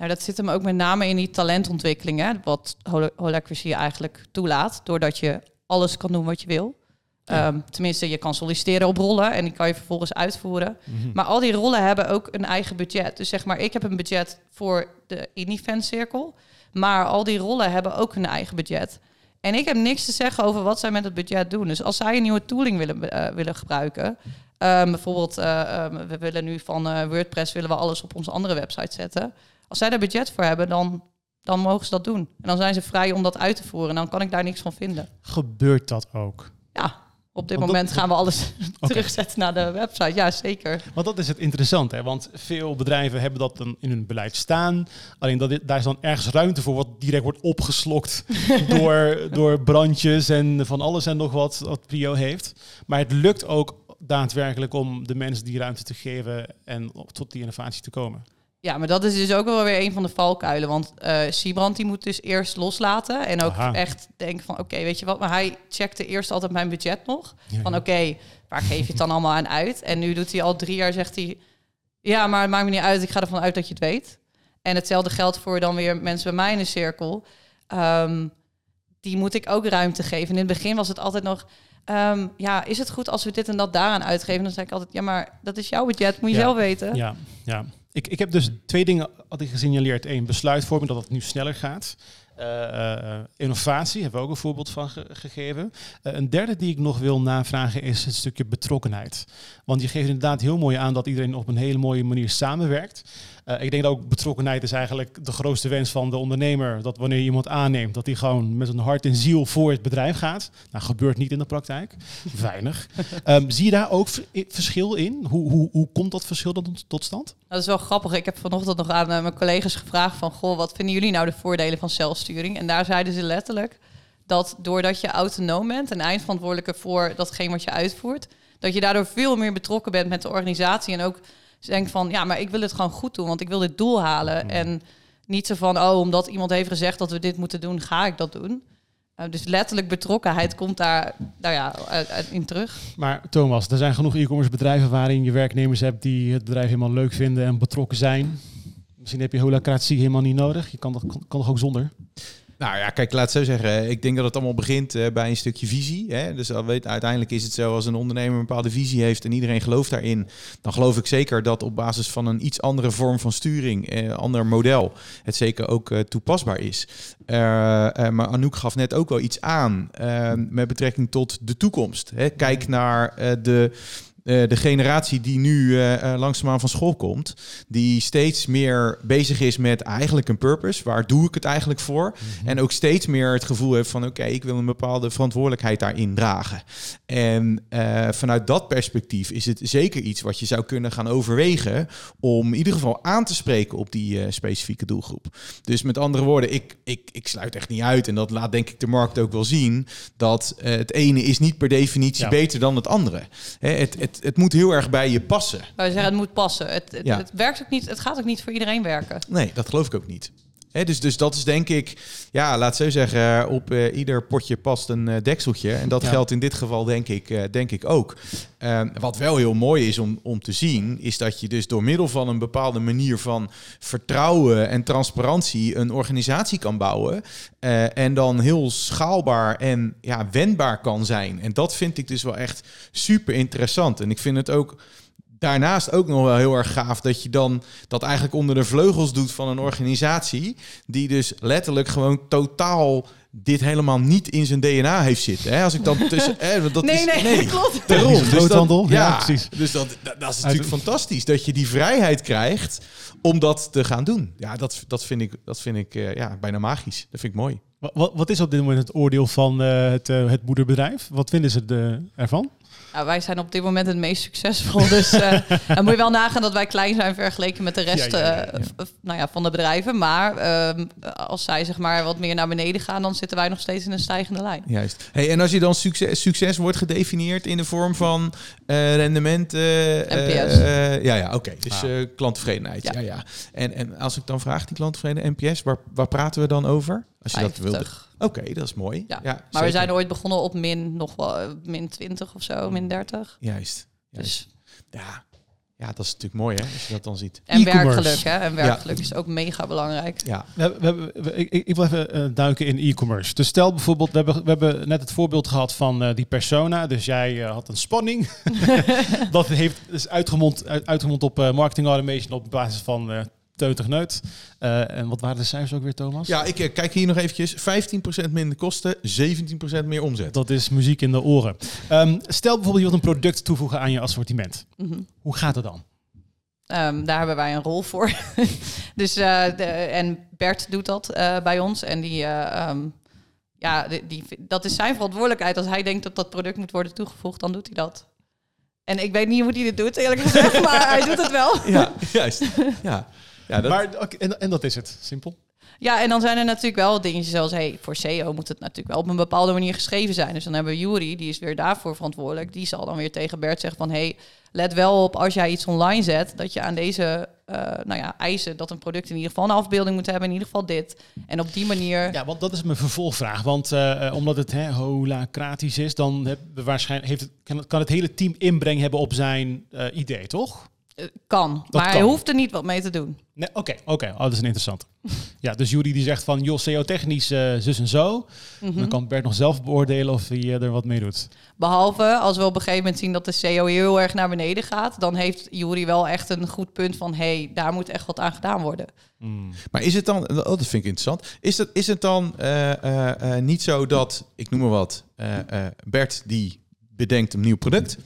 Nou, dat zit hem ook met name in die talentontwikkeling, hè, wat Hol- Holacracy eigenlijk toelaat, doordat je alles kan doen wat je wil. Ja. Ehm, tenminste, je kan solliciteren op rollen en die kan je vervolgens uitvoeren. Mhm. Maar al die rollen hebben ook een eigen budget. Dus zeg maar, ik heb een budget voor de indie fancirkel. Maar al die rollen hebben ook een eigen budget. En ik heb niks te zeggen over wat zij met het budget doen. Dus als zij een nieuwe tooling willen, eh, willen gebruiken... ehm, bijvoorbeeld, eh, ehm, we willen nu van eh, WordPress... willen we alles op onze andere website zetten. Als zij daar budget voor hebben, dan, dan mogen ze dat doen. En dan zijn ze vrij om dat uit te voeren. En dan kan ik daar niks van vinden. Gebeurt dat ook? Ja, op dit Want dat- moment gaan we alles terugzetten naar de website. Ja, zeker. Want dat is het interessante, hè? want veel bedrijven hebben dat dan in hun beleid staan. Alleen dat, daar is dan ergens ruimte voor wat direct wordt opgeslokt door, door brandjes en van alles en nog wat wat Prio heeft. Maar het lukt ook daadwerkelijk om de mensen die ruimte te geven en tot die innovatie te komen. Ja, maar dat is dus ook wel weer een van de valkuilen. Want eh Siebrand die moet dus eerst loslaten. En ook Aha. echt denken van, oké, weet je wat? Maar hij checkte eerst altijd mijn budget nog. Ja, Van ja. oké, waar geef je het dan allemaal aan uit? En nu doet hij al drie jaar, zegt hij... Ja, maar het maakt me niet uit. Ik ga ervan uit dat je het weet. En hetzelfde geldt voor dan weer mensen bij mij in de cirkel. Ehm, die moet ik ook ruimte geven. En in het begin was het altijd nog... ehm, ja, is het goed als we dit en dat daaraan uitgeven? Dan zeg ik altijd, ja, maar dat is jouw budget. Moet je Ja. zelf weten. Ja, ja. Ik, ik heb dus twee dingen had ik gesignaleerd. Eén, besluitvorming, dat het nu sneller gaat. Eh, innovatie hebben we ook een voorbeeld van ge- gegeven. Eh, een derde die ik nog wil navragen is het stukje betrokkenheid. Want je geeft inderdaad heel mooi aan dat iedereen op een hele mooie manier samenwerkt. Eh, ik denk dat ook betrokkenheid is eigenlijk de grootste wens van de ondernemer. Dat wanneer je iemand aanneemt, dat hij gewoon met zijn hart en ziel voor het bedrijf gaat. Nou, gebeurt niet in de praktijk. Weinig. Ehm, zie je daar ook verschil in? Hoe, hoe, hoe komt dat verschil dan tot- stand? Dat is wel grappig. Ik heb vanochtend nog aan eh, mijn collega's gevraagd van... Goh, wat vinden jullie nou de voordelen van zelfsturing? En daar zeiden ze letterlijk dat doordat je autonoom bent... en eindverantwoordelijke voor datgene wat je uitvoert... dat je daardoor veel meer betrokken bent met de organisatie... en ook denkt van, ja, maar ik wil het gewoon goed doen... want ik wil dit doel halen. En niet zo van, oh, omdat iemand heeft gezegd dat we dit moeten doen... ga ik dat doen. Eh, dus letterlijk betrokkenheid komt daar nou ja, in terug. Maar Thomas, er zijn genoeg e-commerce bedrijven waarin je werknemers hebt die het bedrijf helemaal leuk vinden en betrokken zijn. Misschien heb je holacratie helemaal niet nodig. Je kan toch kan, kan toch ook zonder? Nou ja, kijk, laat het zo zeggen. Ik denk dat het allemaal begint eh, bij een stukje visie. Hè? Dus al weet, uiteindelijk is het zo, als een ondernemer een bepaalde visie heeft en iedereen gelooft daarin, dan geloof ik zeker dat op basis van een iets andere vorm van sturing, eh, ander model, het zeker ook eh, toepasbaar is. Eh, maar Anouk gaf net ook wel iets aan met betrekking tot de toekomst. Hè? Kijk naar de. Eh, de generatie die nu eh, langzaamaan van school komt, die steeds meer bezig is met eigenlijk een purpose. Waar doe ik het eigenlijk voor? En ook steeds meer het gevoel heeft van oké, ik wil een bepaalde verantwoordelijkheid daarin dragen. En vanuit dat perspectief is het zeker iets wat je zou kunnen gaan overwegen om in ieder geval aan te spreken op die specifieke doelgroep. Dus met andere woorden, ik, ik, ik sluit echt niet uit, en dat laat denk ik de markt ook wel zien, dat het ene is niet per definitie Ja. beter dan het andere. Hè, het, het, het moet heel erg bij je passen. Zeggen, het moet passen. Het, het, Ja. het werkt ook niet, het gaat ook niet voor iedereen werken. Nee, dat geloof ik ook niet. Dus, dus dat is denk ik, ja, laat zo zeggen, op eh, ieder potje past een eh, dekseltje. En dat Ja. geldt in dit geval denk ik, eh, denk ik ook. Eh, wat wel heel mooi is om, om te zien, is dat je dus door middel van een bepaalde manier van vertrouwen en transparantie een organisatie kan bouwen. en dan heel schaalbaar en ja, wendbaar kan zijn. En dat vind ik dus wel echt super interessant. En ik vind het ook daarnaast ook nog wel heel erg gaaf dat je dan dat eigenlijk onder de vleugels doet van een organisatie die dus letterlijk gewoon totaal dit helemaal niet in zijn DNA heeft zitten. Hè? Als ik dan tussen, hè, dat nee, is, nee, klopt. Daarom. Groothandel? dat, Ja, ja, precies. Dus dat, dat, dat is Uit- natuurlijk fantastisch dat je die vrijheid krijgt om dat te gaan doen. Ja, dat, dat vind ik, dat vind ik eh, ja, bijna magisch. Dat vind ik mooi. Wa- Wat, wat is op dit moment het oordeel van eh, het, eh, het moederbedrijf? Wat vinden ze de, ervan? Nou, wij zijn op dit moment het meest succesvol. Dus eh, dan moet je wel nagaan dat wij klein zijn vergeleken met de rest Ja, ja, ja, eh, nou ja, van de bedrijven. Maar ehm, als zij zeg maar wat meer naar beneden gaan, dan zitten wij nog steeds in een stijgende lijn. Juist. Hey, en als je dan succes, succes wordt gedefinieerd in de vorm van eh, rendement. eh, NPS. ja, ja, oké. Dus Ah. eh, klanttevredenheid. Ja. Ja. Ja, En, en als ik dan vraag, die klanttevredenheid, NPS, waar, waar praten we dan over? Als je dat wilde. 50. Oké, dat is mooi. Ja. Ja, Maar we zijn ooit begonnen op min, nog wel, eh, min 20 of zo, min 30. Juist. Juist. Dus, Ja. ja, dat is natuurlijk mooi hè, als je dat dan ziet. en werkgeluk, hè? En werkgeluk is ook mega belangrijk. Ja, We, hebben- we, hebben- we- ik, ik wil even eh, duiken in e-commerce. Dus stel bijvoorbeeld, we hebben, we hebben net het voorbeeld gehad van eh, die persona. Dus jij had een spanning. dat heeft is uitgemond, uit, uitgemond op eh, marketing automation op basis van eh teutig neut. Eh, en wat waren de cijfers ook weer, Thomas? ja ik eh, kijk hier nog eventjes. 15% minder kosten, 17% meer omzet. Dat is muziek in de oren. Ehm, stel bijvoorbeeld, je wilt een product toevoegen aan je assortiment. Mhm. Hoe gaat het dan? Ehm, daar hebben wij een rol voor. dus, eh, de, en Bert doet dat eh, bij ons. En die, eh, ehm, ja, die, die, dat is zijn verantwoordelijkheid. Als hij denkt dat dat product moet worden toegevoegd, dan doet hij dat. En ik weet niet hoe hij dit doet, eerlijk gezegd, maar hij doet het wel. Ja, juist. Ja. Ja, dat, Maar, en, en dat is het. Simpel. Ja, en dan zijn er natuurlijk wel dingetjes zoals... Hey, voor SEO moet het natuurlijk wel op een bepaalde manier geschreven zijn. Dus dan hebben we Jury, die is weer daarvoor verantwoordelijk. Die zal dan weer tegen Bert zeggen van... Hey, let wel op als jij iets online zet... dat je aan deze uh, nou ja, eisen... dat een product in ieder geval een afbeelding moet hebben... in ieder geval dit. En op die manier... Ja, want dat is mijn vervolgvraag. Want uh, omdat het hè, holacratisch is... dan heb, waarschijnlijk heeft het, kan, het, kan het hele team inbreng hebben op zijn uh, idee, toch? Kan, dat maar kan. hij hoeft er niet wat mee te doen. Nee, Oké, oké. Okay. Oh, dat is een interessante. ja, dus Jury die zegt van, joh, SEO-technisch uh, zus en zo. Mm -hmm. Dan kan Bert nog zelf beoordelen of hij uh, er wat mee doet. Behalve als we op een gegeven moment zien dat de SEO heel erg naar beneden gaat, dan heeft Jury wel echt een goed punt van, hey, daar moet echt wat aan gedaan worden. Mm. Maar is het dan, oh, dat vind ik interessant, is, dat, is het dan uh, niet zo dat, ik noem maar wat, Bert die bedenkt een nieuw product.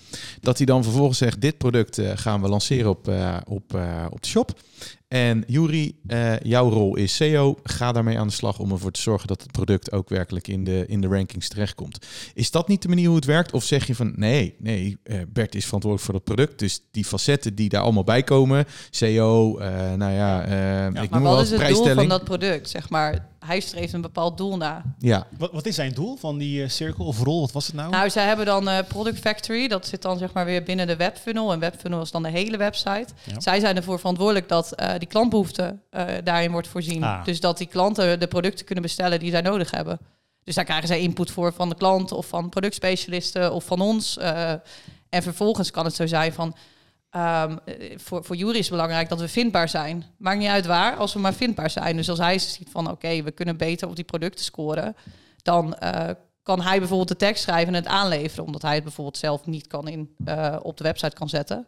Dat hij dan vervolgens zegt, dit product uh, gaan we lanceren op, uh, op, uh, op de shop. En Juri, jouw rol is SEO. Ga daarmee aan de slag om ervoor te zorgen dat het product ook werkelijk in de, in de rankings terechtkomt. Is dat niet de manier hoe het werkt? Of zeg je van nee, nee, Bert is verantwoordelijk voor dat product. Dus die facetten die daar allemaal bij komen, SEO, nou ja, ja ik maar wat is het doel van dat product? Zeg maar, hij streeft een bepaald doel na. Ja. Wat, wat is zijn doel van die uh, cirkel of rol? Wat was het nou? Nou, zij hebben dan uh, Product Factory. Dat zit dan zeg maar weer binnen de webfunnel. En webfunnel is dan de hele website. Ja. Zij zijn ervoor verantwoordelijk dat uh, die klantbehoefte daarin wordt voorzien. Ah. Dus dat die klanten de producten kunnen bestellen die zij nodig hebben. Dus daar krijgen zij input voor van de klant of van productspecialisten of van ons. en vervolgens kan het zo zijn van Um, voor, voor Jury is belangrijk dat we vindbaar zijn. Maakt niet uit waar, als we maar vindbaar zijn. Dus als hij ziet van oké, we kunnen beter op die producten scoren, dan uh, kan hij bijvoorbeeld de tekst schrijven en het aanleveren, omdat hij het bijvoorbeeld zelf niet kan in, uh, op de website kan zetten.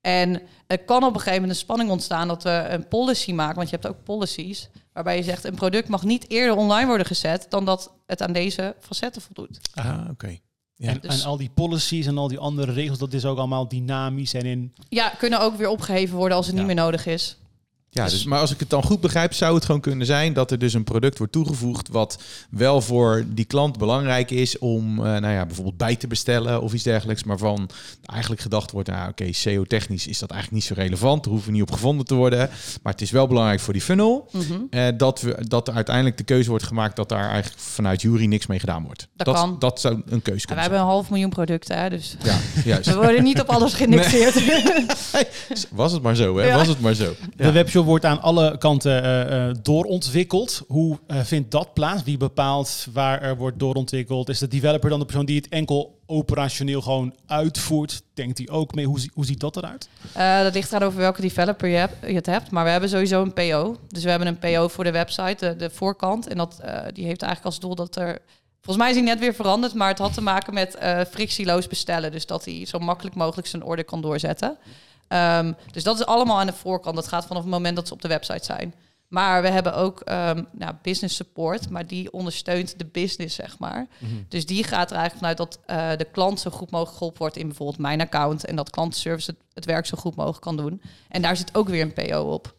En er kan op een gegeven moment een spanning ontstaan dat we een policy maken, want je hebt ook policies, waarbij je zegt een product mag niet eerder online worden gezet dan dat het aan deze facetten voldoet. Ah, oké. Ja, en, dus- en, al die policies en al die andere regels, dat is ook allemaal dynamisch en in... Ja, kunnen ook weer opgeheven worden als het niet meer nodig is. Ja, dus, maar als ik het dan goed begrijp, zou het gewoon kunnen zijn dat er dus een product wordt toegevoegd wat wel voor die klant belangrijk is om, uh, nou ja, bijvoorbeeld bij te bestellen of iets dergelijks, maar van eigenlijk gedacht wordt, nou oké, okay, SEO-technisch is dat eigenlijk niet zo relevant, er hoeven niet op gevonden te worden, maar het is wel belangrijk voor die funnel, mm -hmm. uh, dat, we, dat er uiteindelijk de keuze wordt gemaakt dat daar eigenlijk vanuit jury niks mee gedaan wordt. Dat, dat kan. Dat zou een keuze kunnen We hebben een half miljoen producten, hè, dus ja, juist. we worden niet op alles geïndexeerd. Nee. Was het maar zo, hè? Ja. Was het maar zo. Ja. De webshop wordt aan alle kanten uh, doorontwikkeld. Hoe uh, vindt dat plaats? Wie bepaalt waar er wordt doorontwikkeld? Is de developer dan de persoon die het enkel operationeel gewoon uitvoert? Denkt hij ook mee? Hoe, hoe ziet dat eruit? Dat ligt eraan over welke developer je, je, het hebt. Maar we hebben sowieso een PO. Dus we hebben een PO voor de website, de, de voorkant. En dat, die heeft eigenlijk als doel dat er... Volgens mij is hij net weer veranderd, maar het had te maken met frictieloos bestellen. Dus dat hij zo makkelijk mogelijk zijn order kan doorzetten. Um, dus dat is allemaal aan de voorkant. Dat gaat vanaf het moment dat ze op de website zijn. Maar we hebben ook um, nou, business support, maar die ondersteunt de business, zeg maar. Mm -hmm. Dus die gaat er eigenlijk vanuit dat uh, de klant zo goed mogelijk geholpen wordt in bijvoorbeeld mijn account. En dat klantenservice het, het werk zo goed mogelijk kan doen. En daar zit ook weer een PO op.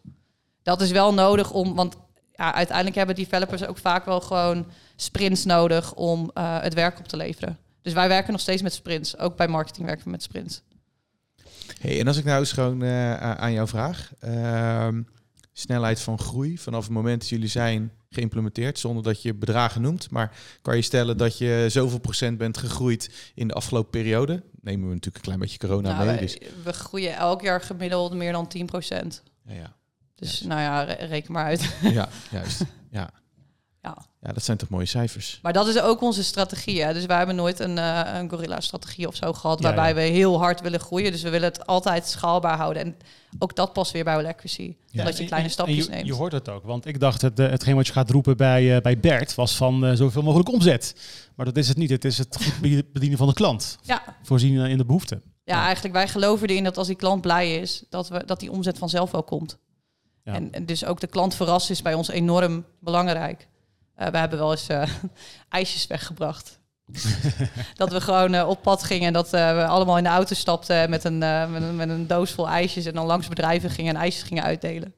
Dat is wel nodig om, want ja, uiteindelijk hebben developers ook vaak wel gewoon sprints nodig om uh, het werk op te leveren. Dus wij werken nog steeds met sprints. Ook bij marketing werken we met sprints. Hey, en als ik nou eens gewoon uh, aan jou vraag. Uh, snelheid van groei vanaf het moment dat jullie zijn geïmplementeerd, zonder dat je bedragen noemt. Maar kan je stellen dat je zoveel procent bent gegroeid in de afgelopen periode? Nemen we natuurlijk een klein beetje corona nou, mee. Dus. We groeien elk jaar gemiddeld meer dan 10 procent. Ja, ja. Dus juist. nou ja, reken maar uit. Ja, juist. Ja. Ja. ja, dat zijn toch mooie cijfers. Maar dat is ook onze strategie. Hè? Dus wij hebben nooit een, uh, een gorilla-strategie of zo gehad... waarbij ja, ja. we heel hard willen groeien. Dus we willen het altijd schaalbaar houden. En ook dat past weer bij Olacricy. Ja. Dat je kleine en, stapjes en neemt. Je hoort het ook. Want ik dacht, het, hetgeen wat je gaat roepen bij, uh, bij Bert... was van uh, zoveel mogelijk omzet. Maar dat is het niet. Het is het goed bedienen van de klant. Ja. Voorzien in de behoeften. Ja, eigenlijk wij geloven erin dat als die klant blij is... dat, we, dat die omzet vanzelf wel komt. En, en dus ook de klant verrast is bij ons enorm belangrijk. Uh, we hebben wel eens uh, ijsjes weggebracht. dat we gewoon uh, op pad gingen en dat we allemaal in de auto stapten met een, met een, met, een, doos vol ijsjes en dan langs bedrijven gingen en ijsjes gingen uitdelen.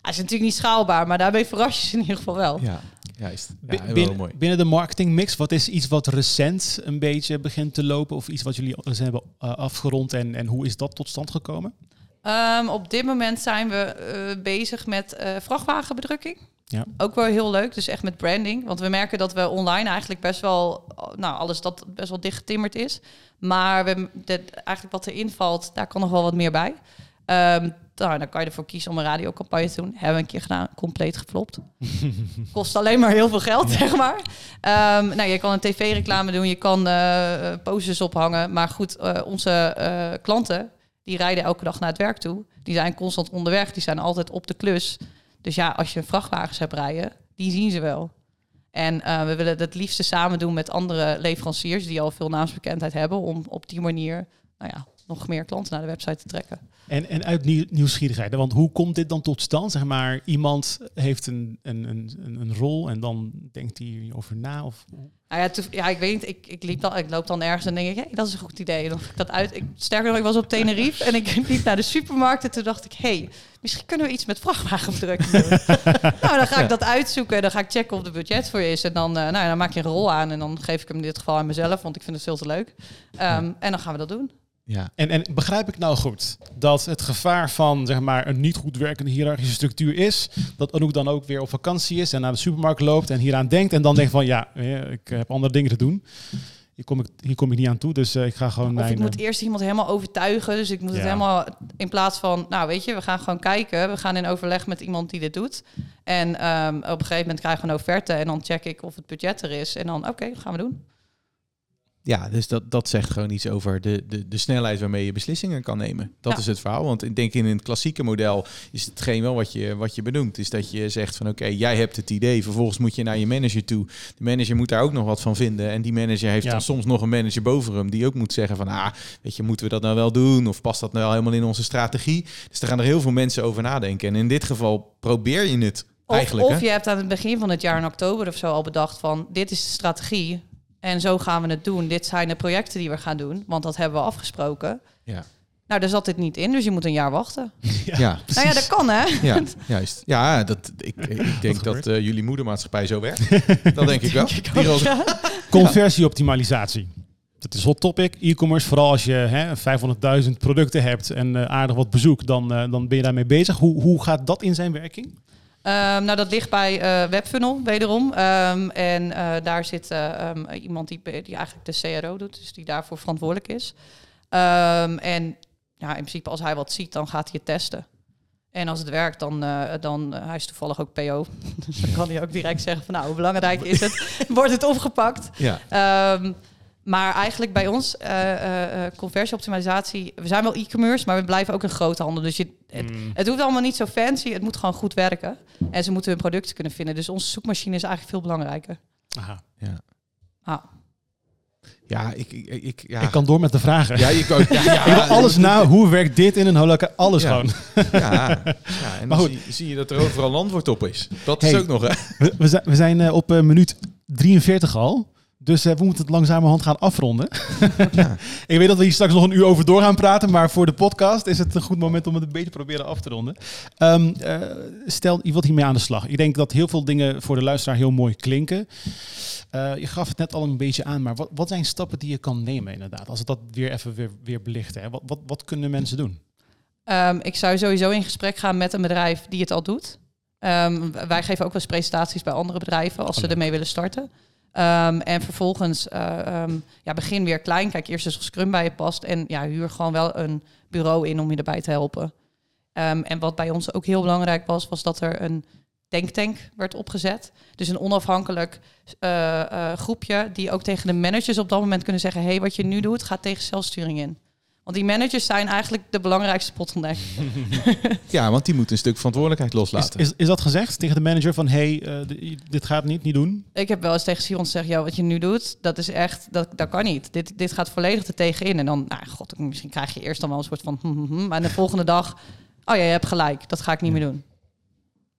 Hij is natuurlijk niet schaalbaar, maar daarmee verras je ze in ieder geval wel. Ja, juist. Ja, binnen, mooi. binnen de marketingmix, wat is iets wat recent een beetje begint te lopen of iets wat jullie al hebben afgerond en, en hoe is dat tot stand gekomen? Um, op dit moment zijn we bezig met vrachtwagenbedrukking. Ja. Ook wel heel leuk, dus echt met branding. Want we merken dat we online eigenlijk best wel, nou, alles dat best wel dicht getimmerd is. Maar we, eigenlijk wat erin valt, daar kan nog wel wat meer bij. Ehm, nou, dan kan je ervoor kiezen om een radiocampagne te doen. Hebben we een keer gedaan, compleet geflopt. Kost alleen maar heel veel geld, zeg maar. Ehm, nou, je kan een tv-reclame doen, je kan uh, posters ophangen. Maar goed, uh, onze uh, klanten, die rijden elke dag naar het werk toe. Die zijn constant onderweg, die zijn altijd op de klus. Dus ja, als je vrachtwagens hebt rijden, die zien ze wel. En uh, we willen het liefste samen doen met andere leveranciers die al veel naamsbekendheid hebben, om op die manier nou ja, nog meer klanten naar de website te trekken. En, en uit nieuw, nieuwsgierigheid, want hoe komt dit dan tot stand? Zeg maar, iemand heeft een, een, een, een rol en dan denkt hij over na? Of... Nou ja, te, ja, ik weet niet, ik, ik, liep dan, ik loop dan ergens en denk ik, hey, dat is een goed idee. Dan ik dat uit. Ik, sterker nog, ik was op Tenerife en ik liep naar de supermarkt en toen dacht ik, hey, misschien kunnen we iets met vrachtwagendruk doen. nou, dan ga ik dat uitzoeken, dan ga ik checken of de budget voor je is. En dan, uh, nou, dan maak je een rol aan en dan geef ik hem in dit geval aan mezelf, want ik vind het veel te leuk. Um, en dan gaan we dat doen. Ja. En, en begrijp ik nou goed dat het gevaar van zeg maar, een niet goed werkende hiërarchische structuur is dat Anouk dan ook weer op vakantie is en naar de supermarkt loopt en hieraan denkt en dan denkt van ja, ik heb andere dingen te doen. Hier kom ik, hier kom ik niet aan toe, dus uh, ik ga gewoon... Of mijn, ik moet eerst iemand helemaal overtuigen, dus ik moet Ja. het helemaal... In plaats van, nou weet je, we gaan gewoon kijken. We gaan in overleg met iemand die dit doet. En ehm, op een gegeven moment krijgen we een offerte en dan check ik of het budget er is. En dan, oké, gaan we doen. Ja, dus dat, dat zegt gewoon iets over de, de, de snelheid waarmee je beslissingen kan nemen. Dat Ja. is het verhaal. Want ik denk in het klassieke model is hetgeen wel wat je, wat je benoemt. Is dat je zegt van oké, jij hebt het idee. Vervolgens moet je naar je manager toe. De manager moet daar ook nog wat van vinden. En die manager heeft Ja. dan soms nog een manager boven hem. Die ook moet zeggen van ah, weet je, moeten we dat nou wel doen? Of past dat nou helemaal in onze strategie? Dus daar gaan er heel veel mensen over nadenken. En in dit geval probeer je het Of, eigenlijk. of je hebt aan het begin van het jaar in oktober of zo al bedacht van... dit is de strategie en zo gaan we het doen. Dit zijn de projecten die we gaan doen, want dat hebben we afgesproken. Ja. Nou, daar zat dit niet in, dus je moet een jaar wachten. Ja. Nou ja, dat kan hè. Ja, juist. Ja, dat, ik, ik denk dat eh, jullie moedermaatschappij zo werkt. dat denk ik wel. Ja. Conversieoptimalisatie. Dat is hot topic. E-commerce, vooral als je hè, 500.000 producten hebt en eh, aardig wat bezoek, dan, eh, dan ben je daarmee bezig. Hoe, hoe gaat dat in zijn werking? Ehm, nou, dat ligt bij eh, Webfunnel, wederom. Ehm, en eh, daar zit eh, ehm, iemand die, die eigenlijk de CRO doet, dus die daarvoor verantwoordelijk is. En ja, in principe als hij wat ziet, dan gaat hij het testen. En als het werkt, dan, dan hij is toevallig ook PO. Dus dan kan hij ook direct zeggen van nou, hoe belangrijk is het? Wordt het opgepakt? Ja. Maar eigenlijk bij ons, eh, eh, eh, conversieoptimalisatie, we zijn wel e-commerce, maar we blijven ook een grote handel. Dus je, het, Mm. het hoeft allemaal niet zo fancy, het moet gewoon goed werken. En ze moeten hun producten kunnen vinden. Dus onze zoekmachine is eigenlijk veel belangrijker. Aha. Ah. Ja, ik, ik, ik, ja. Ik kan door met de vragen. Ja, je kan, ja, ja, ik wil alles na. Hoe werkt dit in een holocaust? Alles Ja. gewoon. Ja, ja Maar en dan zie, zie je dat er overal een antwoord op is. Dat is ook nog, hè? We, we zijn, we zijn eh, op eh, minuut 43 al. Dus eh, we moeten het langzamerhand gaan afronden. Ja. ik weet dat we hier straks nog een uur over door gaan praten. Maar voor de podcast is het een goed moment om het een beetje proberen af te ronden. Ehm, eh, stel, je wilt hiermee aan de slag. Ik denk dat heel veel dingen voor de luisteraar heel mooi klinken. Eh, je gaf het net al een beetje aan. Maar wat, wat zijn stappen die je kan nemen inderdaad? Als we dat weer even weer, weer belichten. Hè? Wat, wat, wat kunnen mensen doen? Ehm, ik zou sowieso in gesprek gaan met een bedrijf die het al doet. Ehm, wij geven ook wel eens presentaties bij andere bedrijven als Oh, ze leuk. ermee willen starten. Ehm, en vervolgens eh, ehm, ja, begin weer klein. Kijk eerst eens of Scrum bij je past. En ja, huur gewoon wel een bureau in om je erbij te helpen. Ehm, en wat bij ons ook heel belangrijk was, was dat er een denktank werd opgezet. Dus een onafhankelijk eh, eh, groepje die ook tegen de managers op dat moment kunnen zeggen... hey, wat je nu doet, gaat tegen zelfsturing in. Want die managers zijn eigenlijk de belangrijkste bottleneck. Ja, want die moet een stuk verantwoordelijkheid loslaten. is, is dat gezegd tegen de manager van... hey, eh, dit gaat niet, niet doen? Ik heb wel eens tegen Simon gezegd, ja, wat je nu doet, dat is echt, dat, dat kan niet. Dit, dit gaat volledig er tegenin. En dan, nou god, misschien krijg je eerst dan wel een soort van, hm, hm, hm. maar de volgende dag, oh ja, je hebt gelijk, dat ga ik niet meer doen.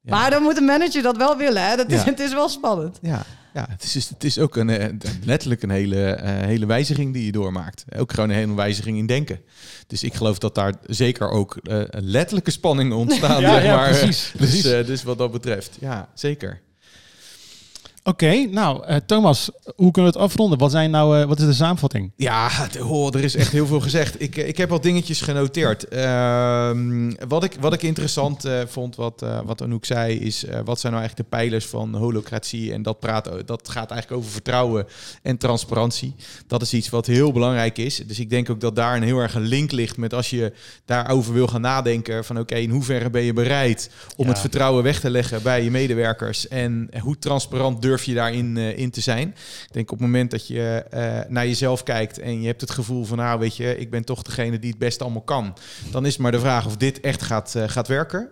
Ja. Maar dan moet een manager dat wel willen, hè? Dat is, Ja. het is wel spannend. Ja, ja het, is, dus- het is ook een, eh, letterlijk een hele, eh, hele wijziging die je doormaakt. Ook gewoon een hele wijziging in denken. Dus ik geloof dat daar zeker ook eh, letterlijke spanningen ontstaan. Ja, zeg ja, maar. precies, Dus, precies. dus wat dat betreft, ja, zeker. Oké, nou uh, Thomas, hoe kunnen we het afronden? Wat, zijn nou, uh, wat is de samenvatting? Ja, oh, er is echt heel veel gezegd. Ik, ik heb wat dingetjes genoteerd. Uh, wat, ik, wat ik interessant vond, wat, wat Anouk zei, is wat zijn nou eigenlijk de pijlers van holocratie? En dat, praat, dat gaat eigenlijk over vertrouwen en transparantie. Dat is iets wat heel belangrijk is. Dus ik denk ook dat daar een heel erg een link ligt met als je daarover wil gaan nadenken van oké, in hoeverre ben je bereid om ja. het vertrouwen weg te leggen bij je medewerkers en hoe transparant durf je daarin uh, in te zijn. Ik denk op het moment dat je uh, naar jezelf kijkt en je hebt het gevoel van nou weet je, ik ben toch degene die het best allemaal kan, dan is maar de vraag of dit echt gaat, uh, gaat werken.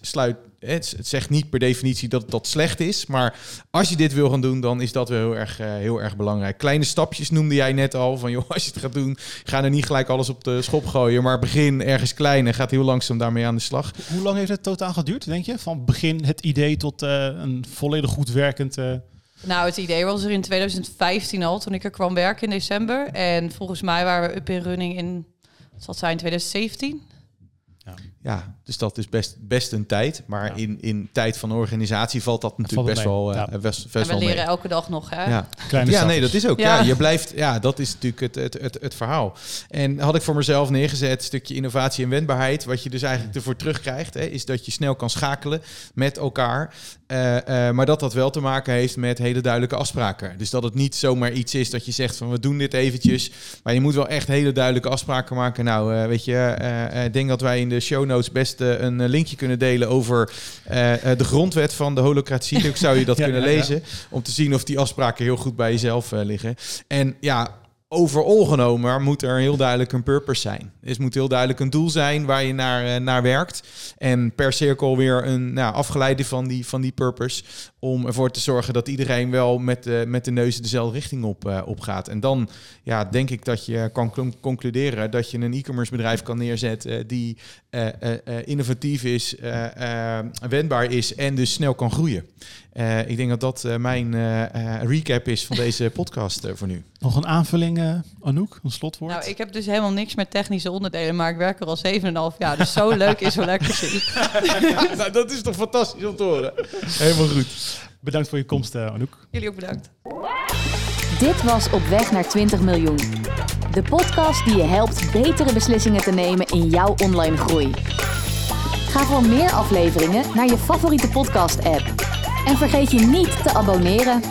sluit het, zegt niet per definitie dat dat slecht is. Maar als je dit wil gaan doen, dan is dat wel heel erg, uh, heel erg belangrijk. Kleine stapjes noemde jij net al. Van joh, als je het gaat doen, ga er niet gelijk alles op de schop gooien. Maar begin ergens klein en gaat heel langzaam daarmee aan de slag. Hoe lang heeft het totaal geduurd, denk je? Van begin het idee tot uh, een volledig goed werkend. Uh... Nou, het idee was er in 2015 al, toen ik er kwam werken in december. En volgens mij waren we up in running in, wat zal het zijn, 2017. Ja, dus dat is best, best een tijd. Maar in, in tijd van organisatie valt dat natuurlijk best, wel, uh, ja. best, best en we leren elke dag nog, hè? Ja, ja nee, dat is ook. Ja. je blijft, ja, dat is natuurlijk het, het, het, het verhaal. En had ik voor mezelf neergezet, stukje innovatie en wendbaarheid. Wat je dus eigenlijk ervoor terugkrijgt, hè, is dat je snel kan schakelen met elkaar. Uh, uh, maar dat dat wel te maken heeft met hele duidelijke afspraken. Dus dat het niet zomaar iets is dat je zegt van we doen dit eventjes. Maar je moet wel echt hele duidelijke afspraken maken. Nou, weet je, ik denk dat wij in de show notes best een linkje kunnen delen over de grondwet van de holocratie. Ook zou je dat kunnen lezen. Om te zien of die afspraken heel goed bij jezelf liggen. En ja, overal genomen moet er heel duidelijk een purpose zijn. Het moet heel duidelijk een doel zijn waar je naar, naar werkt. En per cirkel weer een nou, afgeleide van die, van die purpose. Om ervoor te zorgen dat iedereen wel met de, met de neus dezelfde richting op, uh, op gaat. En dan ja, denk ik dat je kan concluderen dat je een e-commerce bedrijf kan neerzetten die innovatief is, wendbaar is en dus snel kan groeien. Ik denk dat dat mijn recap is van deze podcast voor nu. Nog een aanvulling, Anouk, een slotwoord? Nou, ik heb dus helemaal niks met technische onderdelen, maar ik werk er al 7,5 jaar. Dus zo leuk is zo lekker zien. nou, dat is toch fantastisch om te horen. Helemaal goed. Bedankt voor je komst, uh, Anouk. Jullie ook bedankt. Dit was Op weg naar 20 miljoen. De podcast die je helpt betere beslissingen te nemen in jouw online groei. Ga voor meer afleveringen naar je favoriete podcast-app. En vergeet je niet te abonneren.